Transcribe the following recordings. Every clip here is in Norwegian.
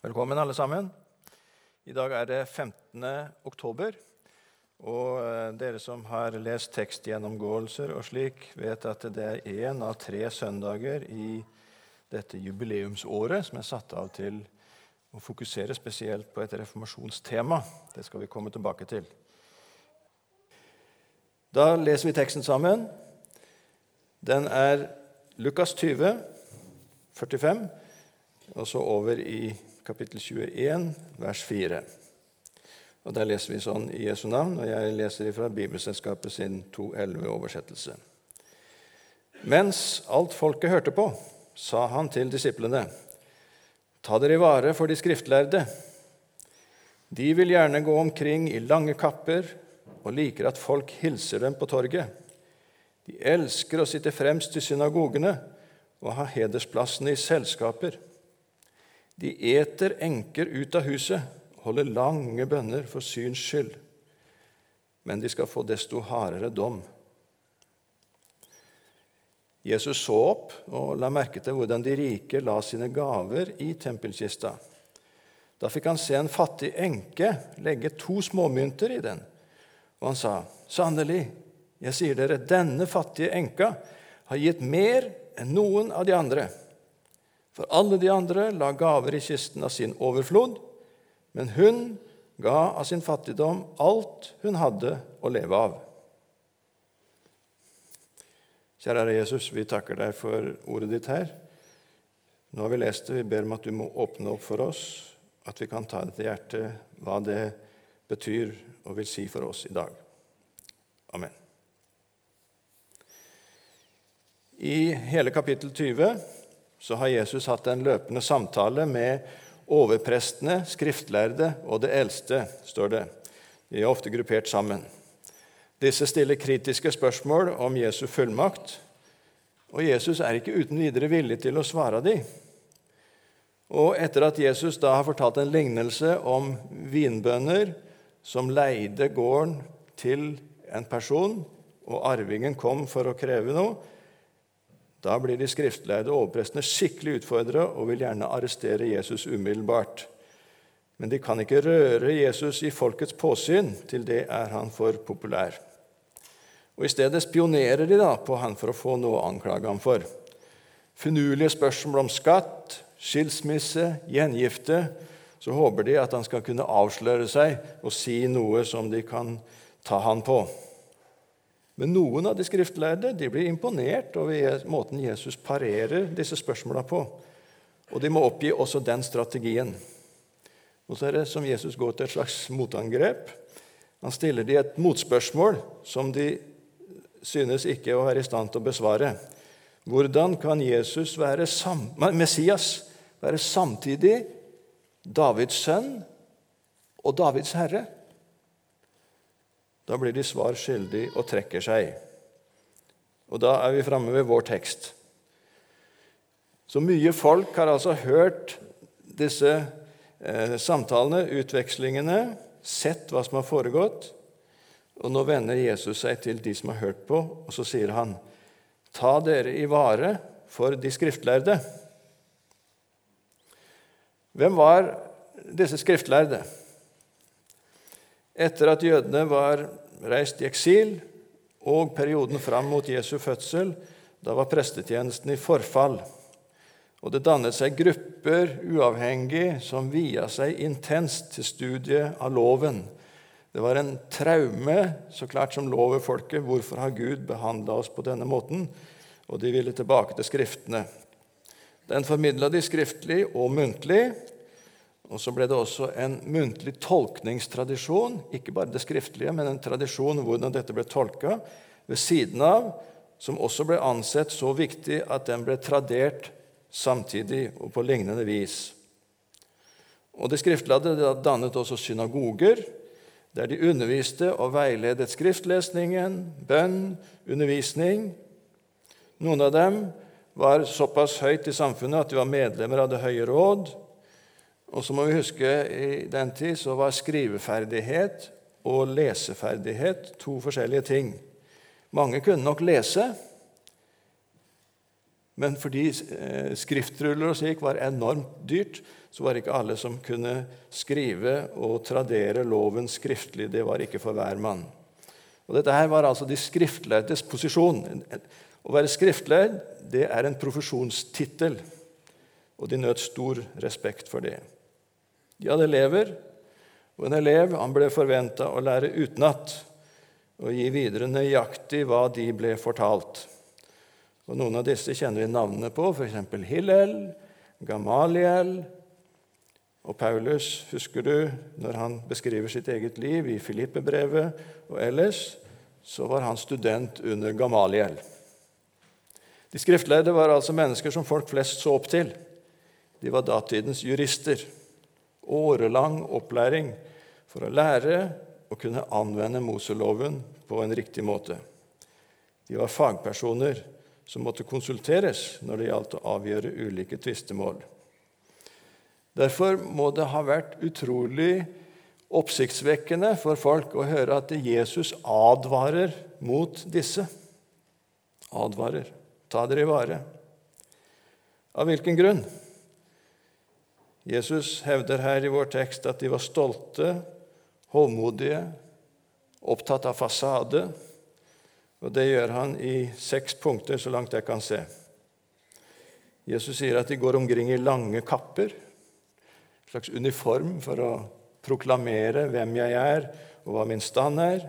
Velkommen, alle sammen. I dag er det 15. oktober. Og eh, dere som har lest tekstgjennomgåelser og slik, vet at det er én av tre søndager i dette jubileumsåret som er satt av til å fokusere spesielt på et reformasjonstema. Det skal vi komme tilbake til. Da leser vi teksten sammen. Den er Lukas 20, 45, og så over i kapittel 21, vers 4. Og Der leser vi sånn i Jesu navn, og jeg leser fra Bibelselskapet sin 2.11-oversettelse. Mens alt folket hørte på, sa han til disiplene.: Ta dere i vare for de skriftlærde. De vil gjerne gå omkring i lange kapper og liker at folk hilser dem på torget. De elsker å sitte fremst i synagogene og ha hedersplassene i selskaper. De eter enker ut av huset, holder lange bønner for syns skyld. Men de skal få desto hardere dom. Jesus så opp og la merke til hvordan de rike la sine gaver i tempelkista. Da fikk han se en fattig enke legge to småmynter i den, og han sa, 'Sannelig, jeg sier dere, denne fattige enka har gitt mer enn noen av de andre.' For alle de andre la gaver i kisten av sin overflod, men hun ga av sin fattigdom alt hun hadde å leve av. Kjære Jesus, vi takker deg for ordet ditt her. Nå har vi lest det. Vi ber om at du må åpne opp for oss, at vi kan ta det til hjertet, hva det betyr og vil si for oss i dag. Amen. I hele kapittel 20 så har Jesus hatt en løpende samtale med overprestene, skriftlærde og det eldste, står det. De er ofte gruppert sammen. Disse stiller kritiske spørsmål om Jesu fullmakt, og Jesus er ikke uten videre villig til å svare dem. Og etter at Jesus da har fortalt en lignelse om vinbønder som leide gården til en person, og arvingen kom for å kreve noe, da blir de skriftleide overprestene skikkelig utfordra og vil gjerne arrestere Jesus umiddelbart. Men de kan ikke røre Jesus i folkets påsyn, til det er han for populær. Og I stedet spionerer de da på han for å få noe å anklage ham for. Finurlige spørsmål om skatt, skilsmisse, gjengifte. Så håper de at han skal kunne avsløre seg og si noe som de kan ta han på. Men noen av de skriftlærde de blir imponert over måten Jesus parerer disse spørsmåla på. Og de må oppgi også den strategien. Og så er det som Jesus går til et slags motangrep. Han stiller de et motspørsmål som de synes ikke å være i stand til å besvare. Hvordan kan Jesus være Messias være samtidig Davids sønn og Davids herre? Da blir de svar skyldig og trekker seg. Og da er vi framme ved vår tekst. Så mye folk har altså hørt disse eh, samtalene, utvekslingene, sett hva som har foregått. Og nå vender Jesus seg til de som har hørt på, og så sier han, ta dere i vare for de skriftlærde. Hvem var disse skriftlærde? Etter at jødene var reist i eksil, og perioden fram mot Jesu fødsel, da var prestetjenesten i forfall. Og det dannet seg grupper uavhengig som via seg intenst til studiet av loven. Det var en traume så klart som lover folket. Hvorfor har Gud behandla oss på denne måten? Og de ville tilbake til Skriftene. Den formidla de skriftlig og muntlig, og så ble det også en muntlig tolkningstradisjon, ikke bare det skriftlige, men en tradisjon hvordan dette ble tolka ved siden av, som også ble ansett så viktig at den ble tradert samtidig og på lignende vis. Og Det skriftlærde dannet også synagoger, der de underviste og veiledet skriftlesningen, bønn, undervisning. Noen av dem var såpass høyt i samfunnet at de var medlemmer av Det høye råd. Og så må vi huske i den tid så var skriveferdighet og leseferdighet to forskjellige ting. Mange kunne nok lese, Men fordi eh, skriftruller og slik var enormt dyrt, så var det ikke alle som kunne skrive og tradere loven skriftlig. Det var ikke for hver mann. Og Dette her var altså de skriftlærdes posisjon. Å være skriftlærd det er en profesjonstittel, og de nøt stor respekt for det. De hadde elever, og en elev han ble forventa å lære utenat og gi videre nøyaktig hva de ble fortalt. Og Noen av disse kjenner vi navnene på, f.eks. Hillel, Gamaliel og Paulus. Husker du når han beskriver sitt eget liv i Filippebrevet og ellers, så var han student under Gamaliel. De skriftlærde var altså mennesker som folk flest så opp til. De var datidens jurister. Årelang opplæring for å lære å kunne anvende Moseloven på en riktig måte. De var fagpersoner som måtte konsulteres når det gjaldt å avgjøre ulike tvistemål. Derfor må det ha vært utrolig oppsiktsvekkende for folk å høre at Jesus advarer mot disse. Advarer. Ta dere i vare. Av hvilken grunn? Jesus hevder her i vår tekst at de var stolte, hovmodige, opptatt av fasade. Og det gjør han i seks punkter, så langt jeg kan se. Jesus sier at de går omkring i lange kapper, en slags uniform for å proklamere hvem jeg er, og hva min stand er.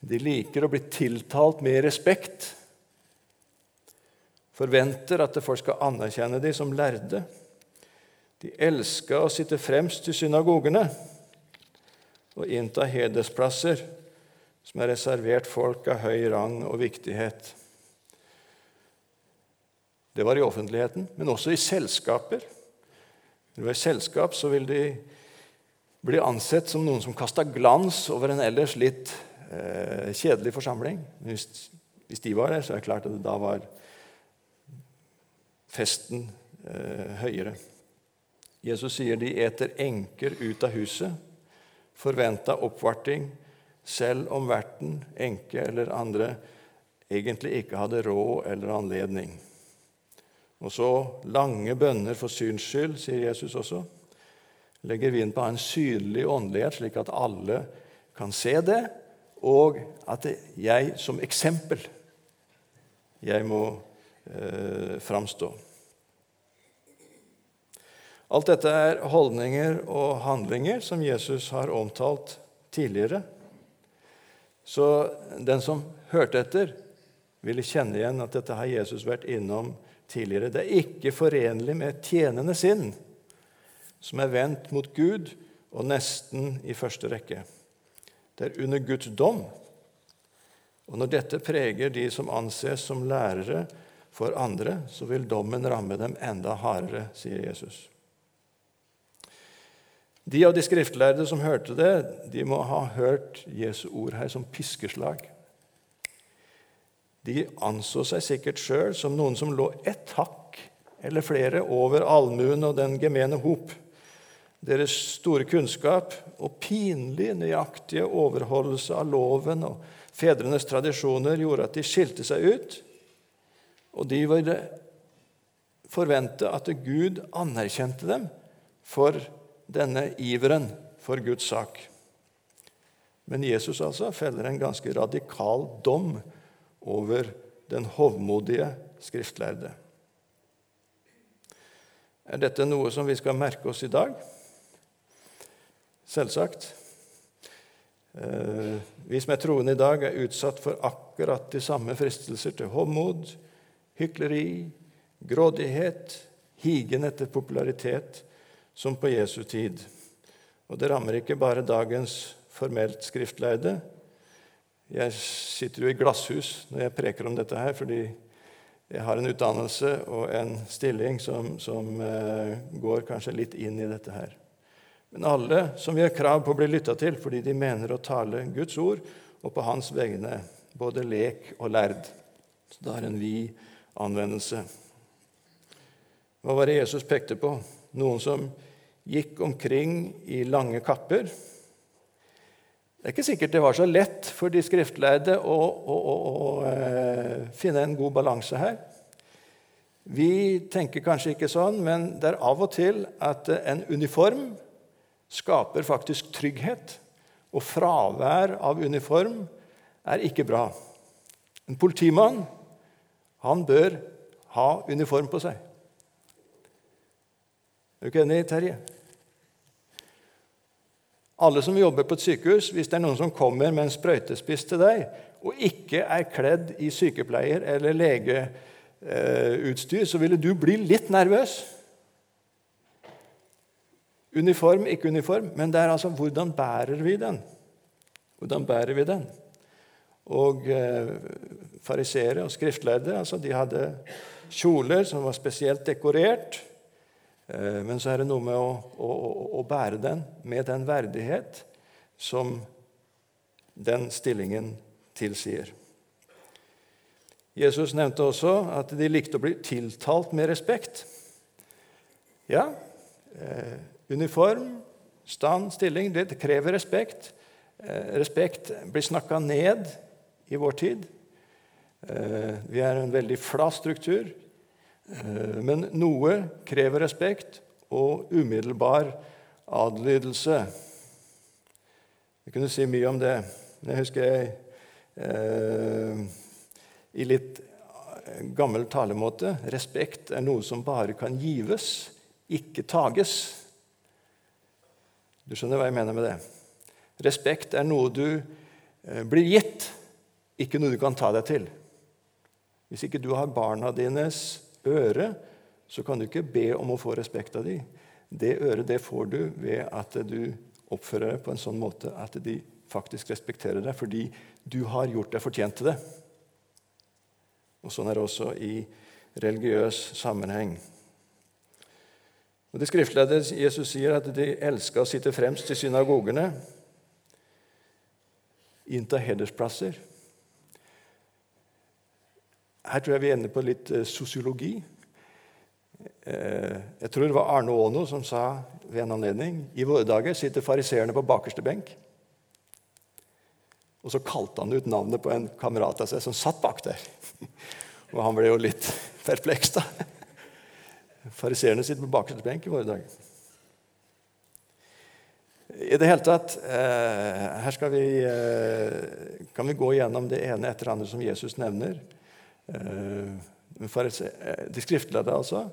De liker å bli tiltalt med respekt, forventer at folk skal anerkjenne dem som lærde. De elska å sitte fremst i synagogene og innta hedersplasser som er reservert folk av høy rang og viktighet. Det var i offentligheten, men også i selskaper. Når du er i selskap, så vil de bli ansett som noen som kasta glans over en ellers litt eh, kjedelig forsamling. Hvis, hvis, de var der, så er det klart at da var festen eh, høyere. Jesus sier de eter enker ut av huset, forventa oppvarting, selv om verten, enke eller andre egentlig ikke hadde råd eller anledning. Og så lange bønner for syns skyld, sier Jesus også legger vi inn på en synlig åndelighet, slik at alle kan se det, og at jeg som eksempel jeg må eh, framstå. Alt dette er holdninger og handlinger som Jesus har omtalt tidligere. Så den som hørte etter, ville kjenne igjen at dette har Jesus vært innom tidligere. Det er ikke forenlig med tjenende sinn som er vendt mot Gud og nesten i første rekke. Det er under Guds dom. Og når dette preger de som anses som lærere for andre, så vil dommen ramme dem enda hardere, sier Jesus. De av de skriftlærde som hørte det, de må ha hørt Jesu ord her som piskeslag. De anså seg sikkert sjøl som noen som lå ett hakk eller flere over allmuen og den gemene hop. Deres store kunnskap og pinlig nøyaktige overholdelse av loven og fedrenes tradisjoner gjorde at de skilte seg ut, og de ville forvente at Gud anerkjente dem for denne iveren for Guds sak. Men Jesus altså feller en ganske radikal dom over den hovmodige skriftlærde. Er dette noe som vi skal merke oss i dag? Selvsagt. Eh, vi som er troende i dag, er utsatt for akkurat de samme fristelser til hovmod, hykleri, grådighet, higen etter popularitet som på Jesu tid. Og det rammer ikke bare dagens formelt skriftleide. Jeg sitter jo i glasshus når jeg preker om dette her, fordi jeg har en utdannelse og en stilling som, som eh, går kanskje litt inn i dette her. Men alle som gjør krav på å bli lytta til fordi de mener å tale Guds ord, og på hans vegne, både lek og lærd. Så det har en vid anvendelse. Hva var det Jesus pekte på? Noen som gikk omkring i lange kapper. Det er ikke sikkert det var så lett for de skriftlærde å, å, å, å eh, finne en god balanse her. Vi tenker kanskje ikke sånn, men det er av og til at en uniform skaper faktisk trygghet. Og fravær av uniform er ikke bra. En politimann han bør ha uniform på seg. Er du ikke enig, Terje? Alle som jobber på et sykehus, hvis det er noen som kommer med en sprøytespiss til deg, og ikke er kledd i sykepleier- eller legeutstyr, så ville du bli litt nervøs. Uniform, ikke uniform, men det er altså hvordan bærer vi den? Hvordan bærer vi den? Og eh, Fariseere og skriftlærde altså de hadde kjoler som var spesielt dekorert. Eh, men så er det noe med å, å, å, bære den med den verdighet som den stillingen tilsier. Jesus nevnte også at de likte å bli tiltalt med respekt. Ja, eh, uniform, stand, stilling, det krever respekt. Eh, respekt blir snakka ned i vår tid. Vi er en veldig flat struktur. Eh, men noe krever respekt og umiddelbar adlydelse. Jeg kunne si mye om det. Jeg husker jeg eh, i litt gammel talemåte respekt er noe som bare kan gives, ikke tages. Du skjønner hva jeg mener med det? Respekt er noe du eh, blir gitt, ikke noe du kan ta deg til. Hvis ikke du har barna dines øre, så kan du ikke be om å få respekt av dem. Det øret det får du ved at du oppfører deg på en sånn måte at de faktisk respekterer deg, fordi du har gjort deg fortjent til det. Og Sånn er det også i religiøs sammenheng. Og Det skriftledde Jesus sier at de elska å sitte fremst i synagogene, innta hedersplasser. Her tror jeg vi ender på litt eh, sosiologi. Eh, jeg tror det var Arne Aano som sa ved en anledning i våre dager sitter fariseerne på bakerste benk. Og så kalte han ut navnet på en kamerat av seg som satt bak der. Og han ble jo litt perpleks, da. Fariseerne sitter på bakerste benk i våre dager. I det hele tatt, eh, Her vi, kan vi gå gjennom det ene etter det andre som Jesus nevner. Eh, eh, de skriftlærde, altså,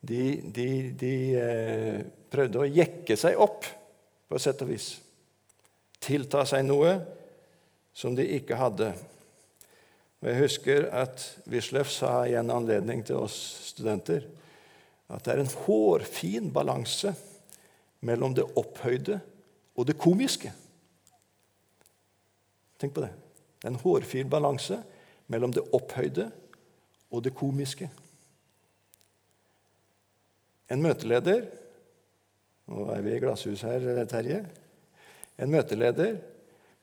de, de, de, eh, prøvde å jekke seg opp, på et sett og vis. Tilta seg noe som de ikke hadde. Og Jeg husker at Wisløff sa i en anledning til oss studenter at det er en hårfin balanse mellom det opphøyde og det komiske. Tenk på det. En hårfin balanse mellom det opphøyde og det komiske. En møteleder Nå er vi i glasshus her, Terje. En møteleder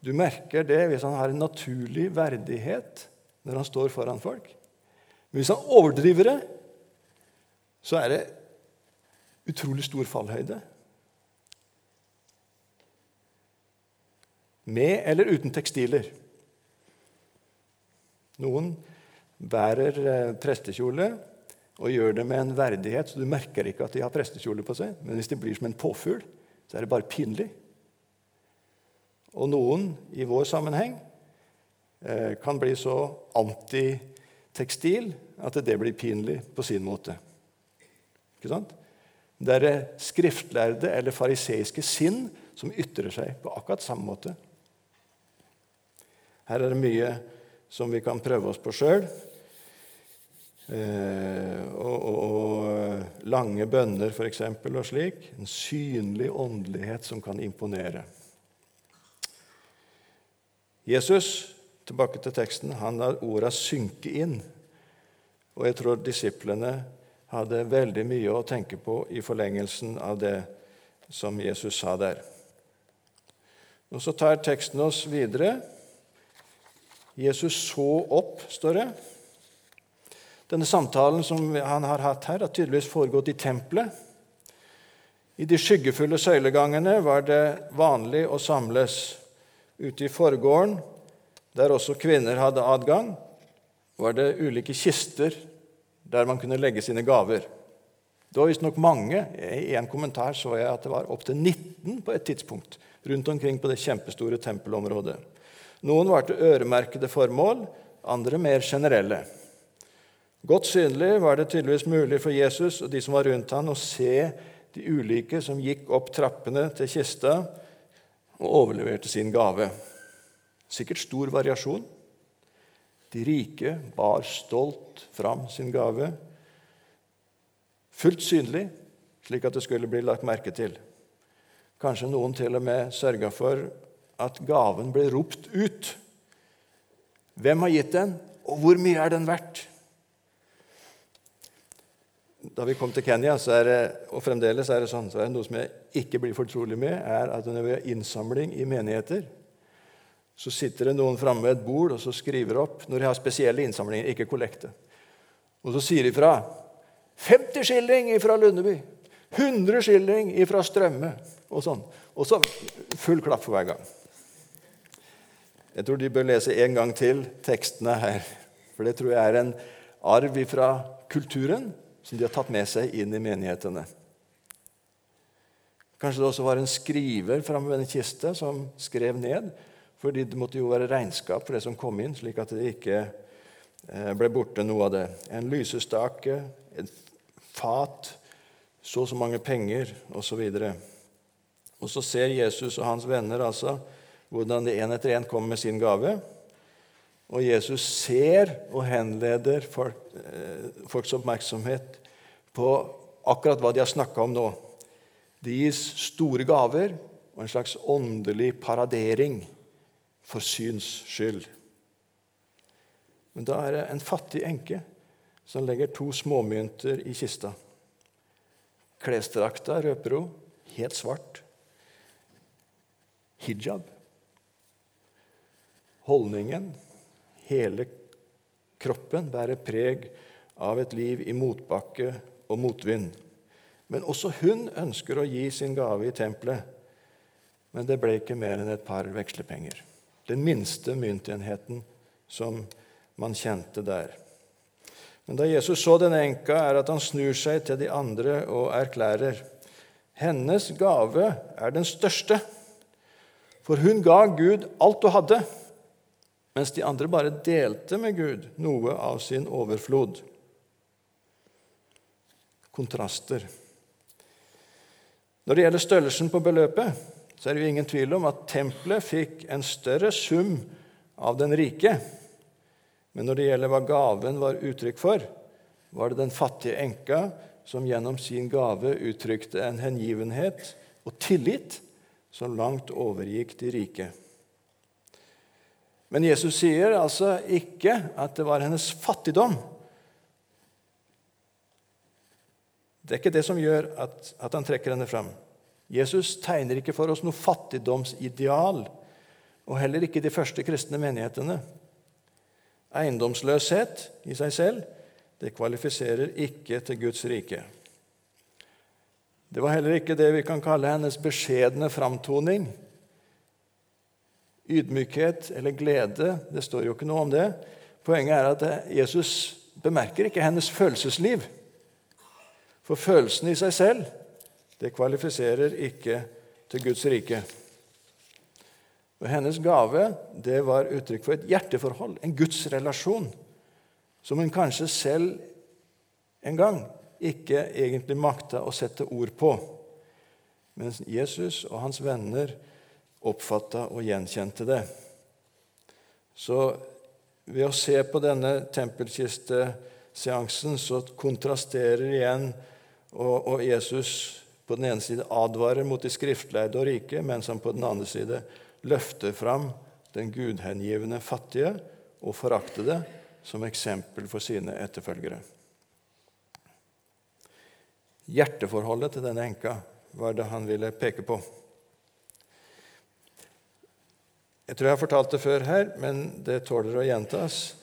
Du merker det hvis han har en naturlig verdighet når han står foran folk. Men hvis han overdriver det, så er det utrolig stor fallhøyde. Med eller uten tekstiler. Noen bærer eh, prestekjole og gjør det med en verdighet, så du merker ikke at de har prestekjole på seg. Men hvis de blir som en påfugl, så er det bare pinlig. Og noen i vår sammenheng eh, kan bli så antitekstil at det blir pinlig på sin måte. Ikke sant? Det er det skriftlærde eller fariseiske sinn som ytrer seg på akkurat samme måte. Her er det mye som vi kan prøve oss på sjøl. Eh, og, og, lange bønner, f.eks., og slik. En synlig åndelighet som kan imponere. Jesus, tilbake til teksten, han lar orda synke inn. Og jeg tror disiplene hadde veldig mye å tenke på i forlengelsen av det som Jesus sa der. Og Så tar teksten oss videre Jesus så opp, står det. Denne samtalen som han har hatt her, har tydeligvis foregått i tempelet. I de skyggefulle søylegangene var det vanlig å samles. Ute i forgården, der også kvinner hadde adgang, var det ulike kister der man kunne legge sine gaver. Det var visstnok mange. I en kommentar så jeg at det var opptil 19 på et tidspunkt rundt omkring på det kjempestore tempelområdet. Noen var til øremerkede formål, andre mer generelle. Godt synlig var det tydeligvis mulig for Jesus og de som var rundt ham, å se de ulike som gikk opp trappene til kista og overleverte sin gave. Sikkert stor variasjon. De rike bar stolt fram sin gave, fullt synlig, slik at det skulle bli lagt merke til. Kanskje noen til og med sørga for at gaven ble ropt ut. Hvem har gitt den, og hvor mye er den verdt? Da vi kom til Kenya, det, og fremdeles er det sånn, så er det noe som jeg ikke blir fortrolig med, er at når vi har innsamling i menigheter, så sitter det noen framme ved et bord og så skriver opp når de har spesielle innsamlinger, ikke kollekte. Og så sier de fra 50 skilling fra Lundeby, 100 skilling fra Strømme og sånn. Og så full klapp for hver gang. Jeg tror de bør lese en gang til tekstene her, for det tror jeg er en arv fra kulturen som de har tatt med seg inn i menighetene. Kanskje det også var en skriver framme ved en kiste som skrev ned, fordi det måtte jo være regnskap for det som kom inn, slik at det ikke eh, ble borte noe av det. En lysestake, et fat, så og så mange penger, osv. Og så ser Jesus og hans venner altså hvordan de én etter én kommer med sin gave. Og Jesus ser og henleder folk, eh, folks oppmerksomhet på akkurat hva de har snakka om nå. Det gis store gaver og en slags åndelig paradering for syns skyld. Men da er det en fattig enke som legger to småmynter i kista. Klesdrakta røper hun, helt svart. Hijab. Holdningen Hele kroppen bærer preg av et liv i motbakke og motvind. Men også hun ønsker å gi sin gave i tempelet. Men det ble ikke mer enn et par vekslepenger. Den minste myntenheten som man kjente der. Men da Jesus så denne enka, er at han snur seg til de andre og erklærer hennes gave er den største, for hun ga Gud alt hun hadde mens de andre bare delte med Gud noe av sin overflod. Kontraster. Når det gjelder størrelsen på beløpet, så er det jo ingen tvil om at tempelet fikk en større sum av den rike. Men når det gjelder hva gaven var uttrykk for, var det den fattige enka som gjennom sin gave uttrykte en hengivenhet og tillit som langt overgikk de rike. Men Jesus sier altså ikke at det var hennes fattigdom. Det er ikke det som gjør at, at han trekker henne fram. Jesus tegner ikke for oss noe fattigdomsideal, og heller ikke de første kristne menighetene. Eiendomsløshet i seg selv det kvalifiserer ikke til Guds rike. Det var heller ikke det vi kan kalle hennes beskjedne framtoning ydmykhet eller glede. Det står jo ikke noe om det. Poenget er at Jesus bemerker ikke hennes følelsesliv. For følelsen i seg selv det kvalifiserer ikke til Guds rike. Og Hennes gave det var uttrykk for et hjerteforhold, en gudsrelasjon, som hun kanskje selv en gang ikke egentlig makta å sette ord på. Mens Jesus og hans venner oppfatta og gjenkjente det. Så ved å se på denne tempelkisteseansen så kontrasterer igjen og, og Jesus på den ene side advarer mot de skriftleide og rike, mens han på den andre side løfter fram den gudhengivende fattige og foraktede som eksempel for sine etterfølgere. Hjerteforholdet til denne enka var det han ville peke på. Jeg tror jeg har fortalt det før her, men det tåler å gjentas.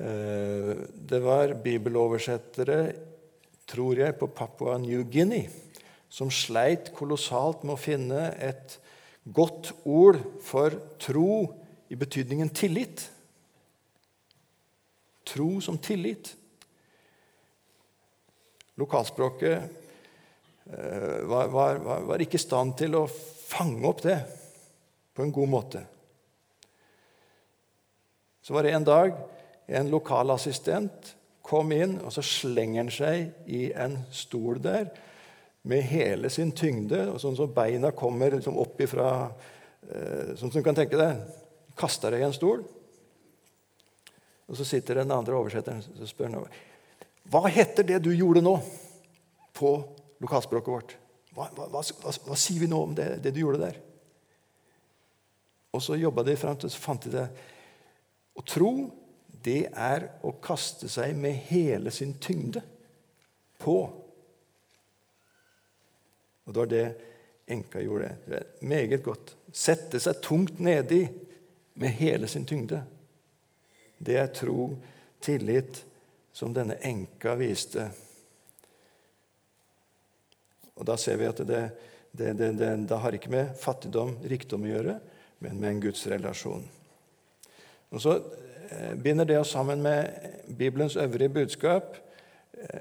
Eh, det var bibeloversettere, tror jeg, på Papua New Guinea som sleit kolossalt med å finne et godt ord for tro i betydningen tillit. Tro som tillit. Lokalspråket eh, var, var, var, ikke i stand til å fange opp det på en god måte. Så var det en dag en lokalassistent kom inn, og så slenger han seg i en stol der med hele sin tyngde, og sånn som beina kommer liksom opp ifra eh, Sånn som du kan tenke deg. Kaster deg i en stol. Og så sitter den andre oversetteren og spør han hva heter det du gjorde nå på lokalspråket vårt. Hva, hva, hva, hva sier vi nå om det, det, du gjorde der? Og så jobba de fram til så fant de det. Å tro, det er å kaste seg med hele sin tyngde på. Og det var det enka gjorde. Det er meget godt. Sette seg tungt nedi med hele sin tyngde. Det er tro, tillit, som denne enka viste. Og Da ser vi at det, det, det, det, det har ikke med fattigdom, rikdom å gjøre, men med en gudsrelasjon. Og Så eh, binder det oss sammen med Bibelens øvrige budskap.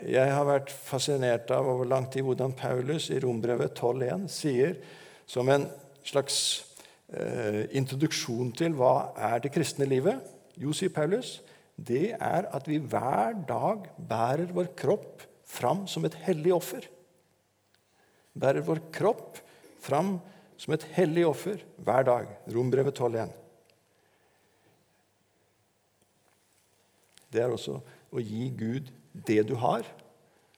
Jeg har vært fascinert av over lang tid hvordan Paulus i Rombrevet 12,1 sier som en slags eh, introduksjon til hva er det kristne livet. Jo, sier Paulus, det er at vi hver dag bærer vår kropp fram som et hellig offer. Bærer vår kropp fram som et hellig offer hver dag. Rombrevet 12.1. Det er også å gi Gud det du har,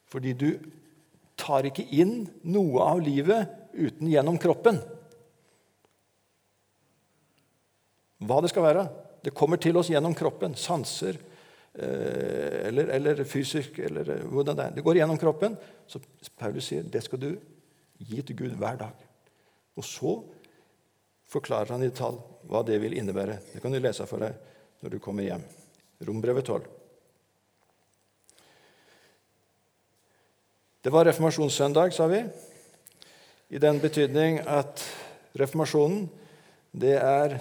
fordi du tar ikke inn noe av livet uten gjennom kroppen. Hva det skal være. Det kommer til oss gjennom kroppen. Sanser eh, eller, eller, fysisk eller eh, hvordan det er. Det går gjennom kroppen. Så Paulus sier det skal du gi til Gud hver dag. Og så forklarer han i tall hva det vil innebære. Det kan du lese for deg når du kommer hjem. Rombrevet 12. Det var reformasjonssøndag, sa vi, i den betydning at reformasjonen det er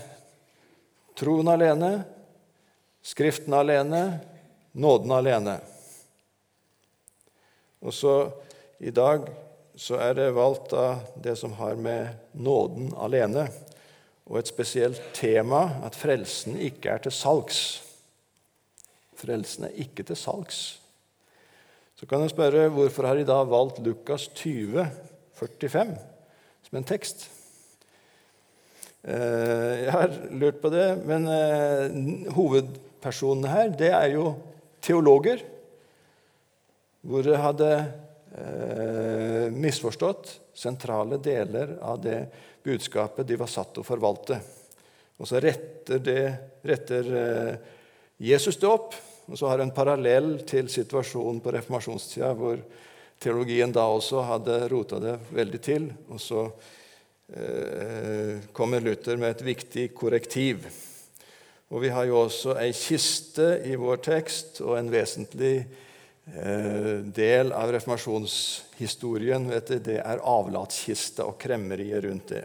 Troen alene, Skriften alene, nåden alene. Og så I dag så er det valgt av det som har med nåden alene og et spesielt tema at frelsen ikke er til salgs. Frelsen er ikke til salgs. Så kan jeg spørre hvorfor har de da valgt Lukas 20, 45 som en tekst? Eh, jeg har lurt på det, men eh, hovedpersonene her det er jo teologer. Hvor det hadde eh, misforstått sentrale deler av det budskapet de var satt til å forvalte. Og så retter, det, retter Jesus det opp, og så har en parallell til situasjonen på reformasjonstida, hvor teologien da også hadde rota det veldig til. og så Eh, kommer Luther med et viktig korrektiv. Og Vi har jo også ei kiste i vår tekst, og en vesentlig eh, del av reformasjonshistorien du, det er avlatskista og kremmeriet rundt det.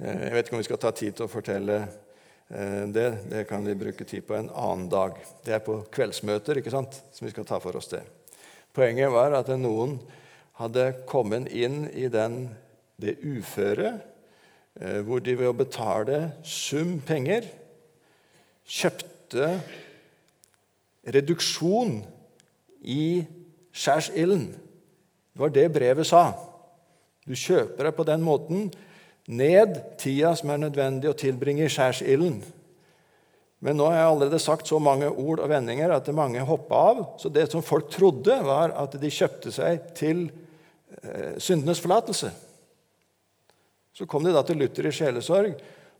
Eh, jeg vet ikke om vi skal ta tid til å fortelle det. Det kan vi bruke tid på en annen dag. Det er på kveldsmøter ikke sant, som vi skal ta for oss det. Poenget var at noen hadde kommet inn i den det uføre, eh, hvor de ved å betale sum penger kjøpte reduksjon i skjærsilden. Det var det brevet sa. Du kjøper deg på den måten ned tida som er nødvendig å tilbringe i skjærsilden. Men nå har jeg allerede sagt så mange ord og vendinger at mange hoppa av. Så det som folk trodde, var at de kjøpte seg til eh, syndenes forlatelse. Så kom de da til Luther i sjelesorg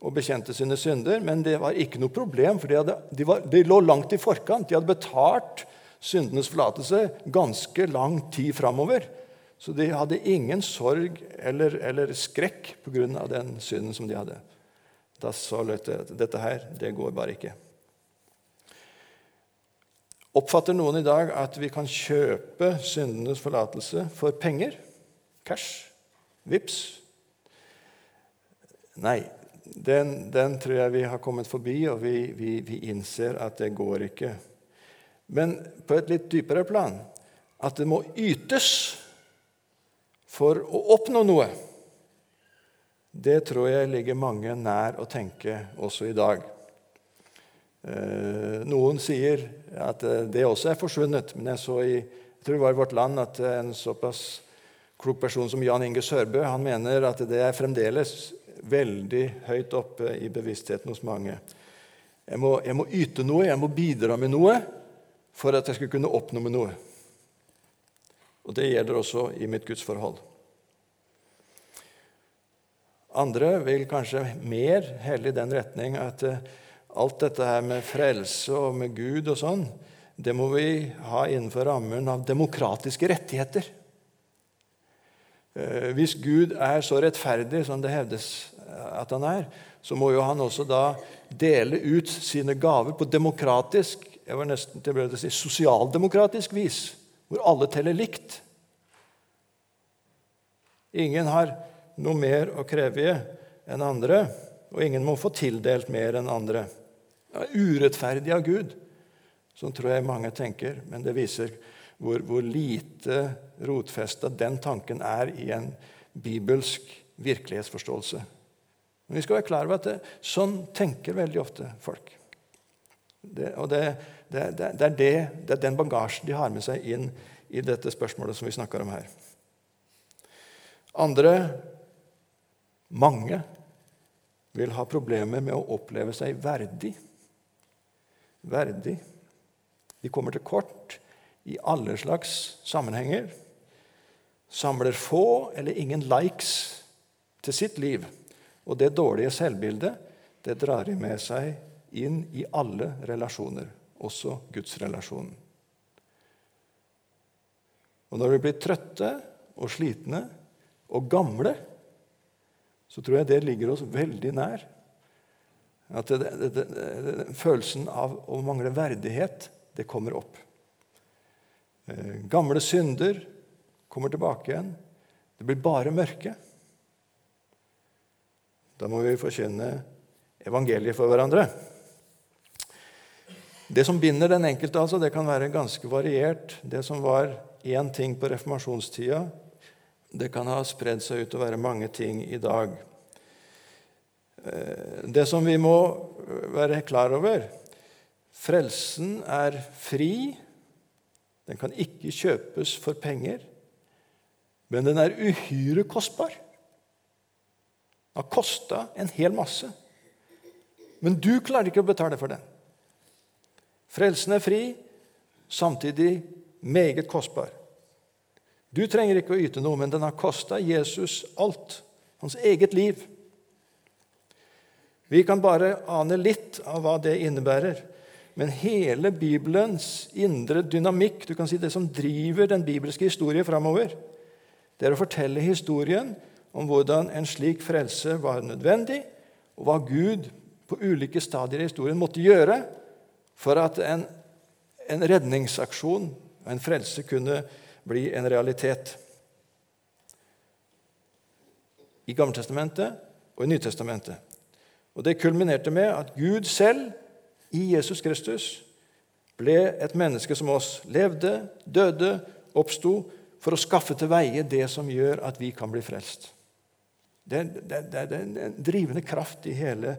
og bekjente sine synder, men det var ikke noe problem, for de, hadde, de, var, de lå langt i forkant. De hadde betalt syndenes forlatelse ganske lang tid framover. Så de hadde ingen sorg eller, eller skrekk pga. den synden som de hadde. Da sa Luther at dette her, det går bare ikke. Oppfatter noen i dag at vi kan kjøpe syndenes forlatelse for penger? Cash? Vips? Nei, den, den, tror jeg vi har kommet forbi, og vi, vi, vi, innser at det går ikke. Men på et litt dypere plan at det må ytes for å oppnå noe, det tror jeg ligger mange nær å tenke også i dag. Eh, noen sier at det også er forsvunnet, men jeg så i jeg tror det var i Vårt Land at en såpass klok person som Jan Inge Sørbø han mener at det er fremdeles veldig høyt oppe i bevisstheten hos mange. Jeg må, jeg må yte noe, jeg må bidra med noe for at jeg skal kunne oppnå med noe. Og Det gjelder også i mitt gudsforhold. Andre vil kanskje mer helle i den retning at eh, alt dette her med frelse og med Gud og sånn, det må vi ha innenfor rammen av demokratiske rettigheter. Eh, hvis Gud er så rettferdig som det hevdes at han er, så må jo han også da dele ut sine gaver på demokratisk jeg var nesten til å si sosialdemokratisk vis, hvor alle teller likt. Ingen har noe mer å kreve enn andre, og ingen må få tildelt mer enn andre. Det er urettferdig av Gud, sånn tror jeg mange tenker, men det viser hvor, hvor lite rotfesta den tanken er i en bibelsk virkelighetsforståelse. Men vi skal være klar over at det, sånn tenker veldig ofte folk. Det, og det, det, det, er det, er den bagasjen de har med seg inn i dette spørsmålet som vi snakker om her. Andre mange vil ha problemer med å oppleve seg verdig. Verdig. De kommer til kort i alle slags sammenhenger. Samler få eller ingen likes til sitt liv. Og det dårlige selvbildet det drar de med seg inn i alle relasjoner, også gudsrelasjonen. Og når vi blir trøtte og slitne og gamle, så tror jeg det ligger oss veldig nær. At det, det, det, følelsen av å mangle verdighet, det kommer opp. Eh, gamle synder kommer tilbake igjen. Det blir bare mørke. Da må vi forkynne evangeliet for hverandre. Det som binder den enkelte, altså, det kan være ganske variert. Det som var én ting på reformasjonstida, det kan ha spredd seg ut å være mange ting i dag. Eh, det som vi må være klar over Frelsen er fri. Den kan ikke kjøpes for penger. Men den er uhyre kostbar. Den har kosta en hel masse. Men du klarer ikke å betale for den. Frelsen er fri, samtidig meget kostbar. Du trenger ikke å yte noe, men den har kosta Jesus alt. Hans eget liv. Vi kan bare ane litt av hva det innebærer. Men hele Bibelens indre dynamikk, du kan si det som driver den bibelske historien framover, det er å fortelle historien om hvordan en slik frelse var nødvendig, og hva Gud på ulike stadier i historien måtte gjøre for at en, en redningsaksjon og en frelse kunne bli en realitet. I Gammeltestamentet og i Nytestamentet. Og Det kulminerte med at Gud selv, i Jesus Kristus, ble et menneske som oss. Levde, døde, oppsto for å skaffe til veie det som gjør at vi kan bli frelst. Det, det, det er en drivende kraft i hele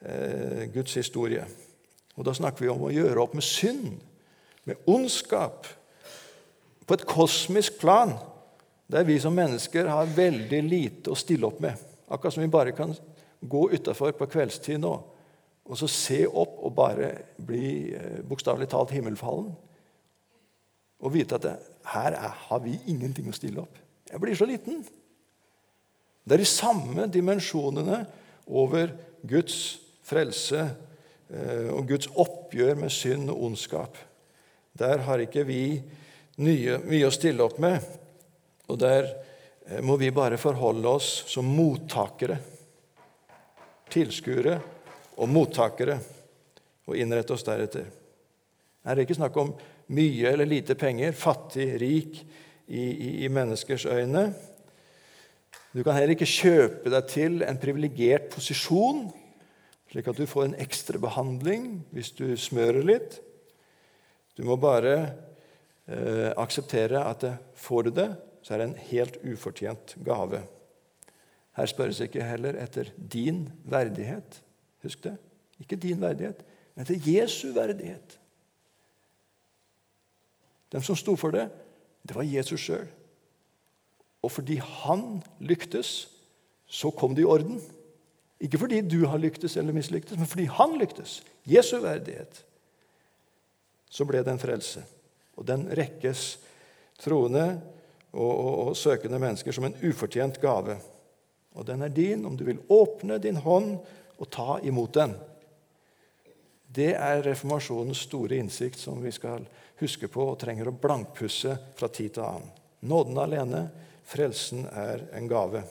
eh, Guds historie. Og Da snakker vi om å gjøre opp med synd, med ondskap, på et kosmisk plan der vi som mennesker har veldig lite å stille opp med. Akkurat som vi bare kan gå utafor på kveldstid nå og så se opp og bare bli eh, bokstavelig talt himmelfallen. Og vite at det, her er, har vi ingenting å stille opp. Jeg blir så liten. Det er de samme dimensjonene over Guds frelse og Guds oppgjør med synd og ondskap. Der har ikke vi mye, mye å stille opp med. Og der eh, må vi bare forholde oss som mottakere, tilskuere og mottakere, og innrette oss deretter. Her er det ikke snakk om mye eller lite penger, fattig, rik, i, i, i menneskers øyne. Du kan heller ikke kjøpe deg til en privilegert posisjon, slik at du får en ekstra behandling hvis du smører litt. Du må bare eh, akseptere at det, får du det, så er det en helt ufortjent gave. Her spørres ikke heller etter din verdighet. Husk det. Ikke din verdighet, men etter Jesu verdighet. Den som sto for det, det var Jesus sjøl. Og fordi han lyktes, så kom det i orden. Ikke fordi du har lyktes eller mislyktes, men fordi han lyktes. Jesu verdighet. Så ble det en frelse. Og den rekkes troende og, og, og søkende mennesker som en ufortjent gave. Og den er din om du vil åpne din hånd og ta imot den. Det er reformasjonens store innsikt som vi skal huske på og trenger å blankpusse fra tid til annen. Nåden alene, frelsen er en gave.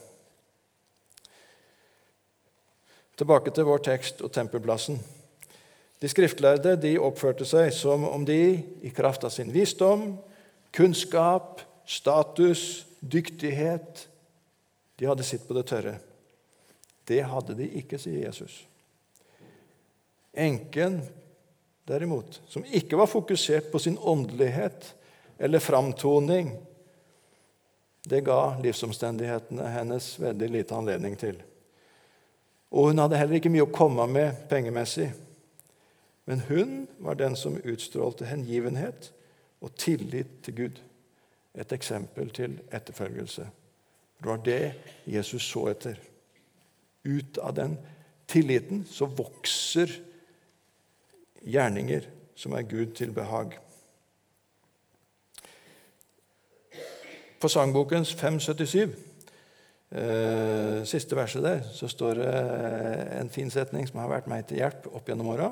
Tilbake til vår tekst og tempelplassen. De skriftlærde de oppførte seg som om de, i kraft av sin visdom, kunnskap, status, dyktighet De hadde sitt på det tørre. Det hadde de ikke, sier Jesus. Enken, derimot, som ikke var fokusert på sin åndelighet eller framtoning, det ga livsomstendighetene hennes veldig lite anledning til. Og hun hadde heller ikke mye å komme med pengemessig. Men hun var den som utstrålte hengivenhet og tillit til Gud. Et eksempel til etterfølgelse. Det var det Jesus så etter. Ut av den tilliten så vokser gjerninger som er Gud til behag. På sangbokens 577, eh, siste verset der, så står det en fin setning som har vært meg til hjelp opp gjennom åra.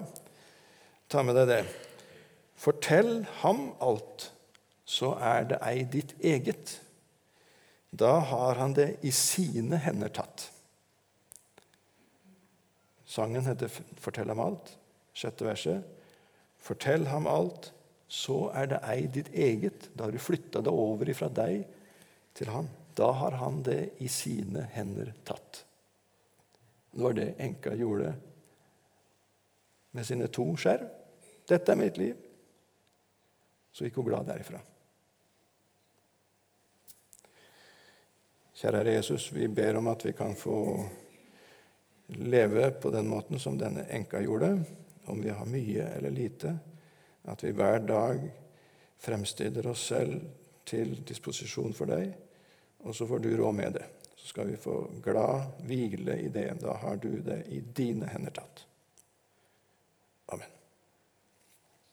Ta med deg det. Fortell ham alt, så er det ei ditt eget. Da har han det i sine hender tatt. Sangen heter 'Fortell ham alt'. Sjette verset. Fortell ham alt, så er det ei ditt eget. Da har du flytta det over ifra deg til han. Da har han det i sine hender tatt. Det var det enka gjorde med sine to skjerv. 'Dette er mitt liv.' Så gikk hun glad derifra. Kjære Jesus, vi ber om at vi kan få leve på den måten som denne enka gjorde, om vi har mye eller lite, at vi hver dag fremstiller oss selv til disposisjon for deg, og så får du råd med det. Så skal vi få glad hvile i det. Da har du det i dine hender tatt. Amen.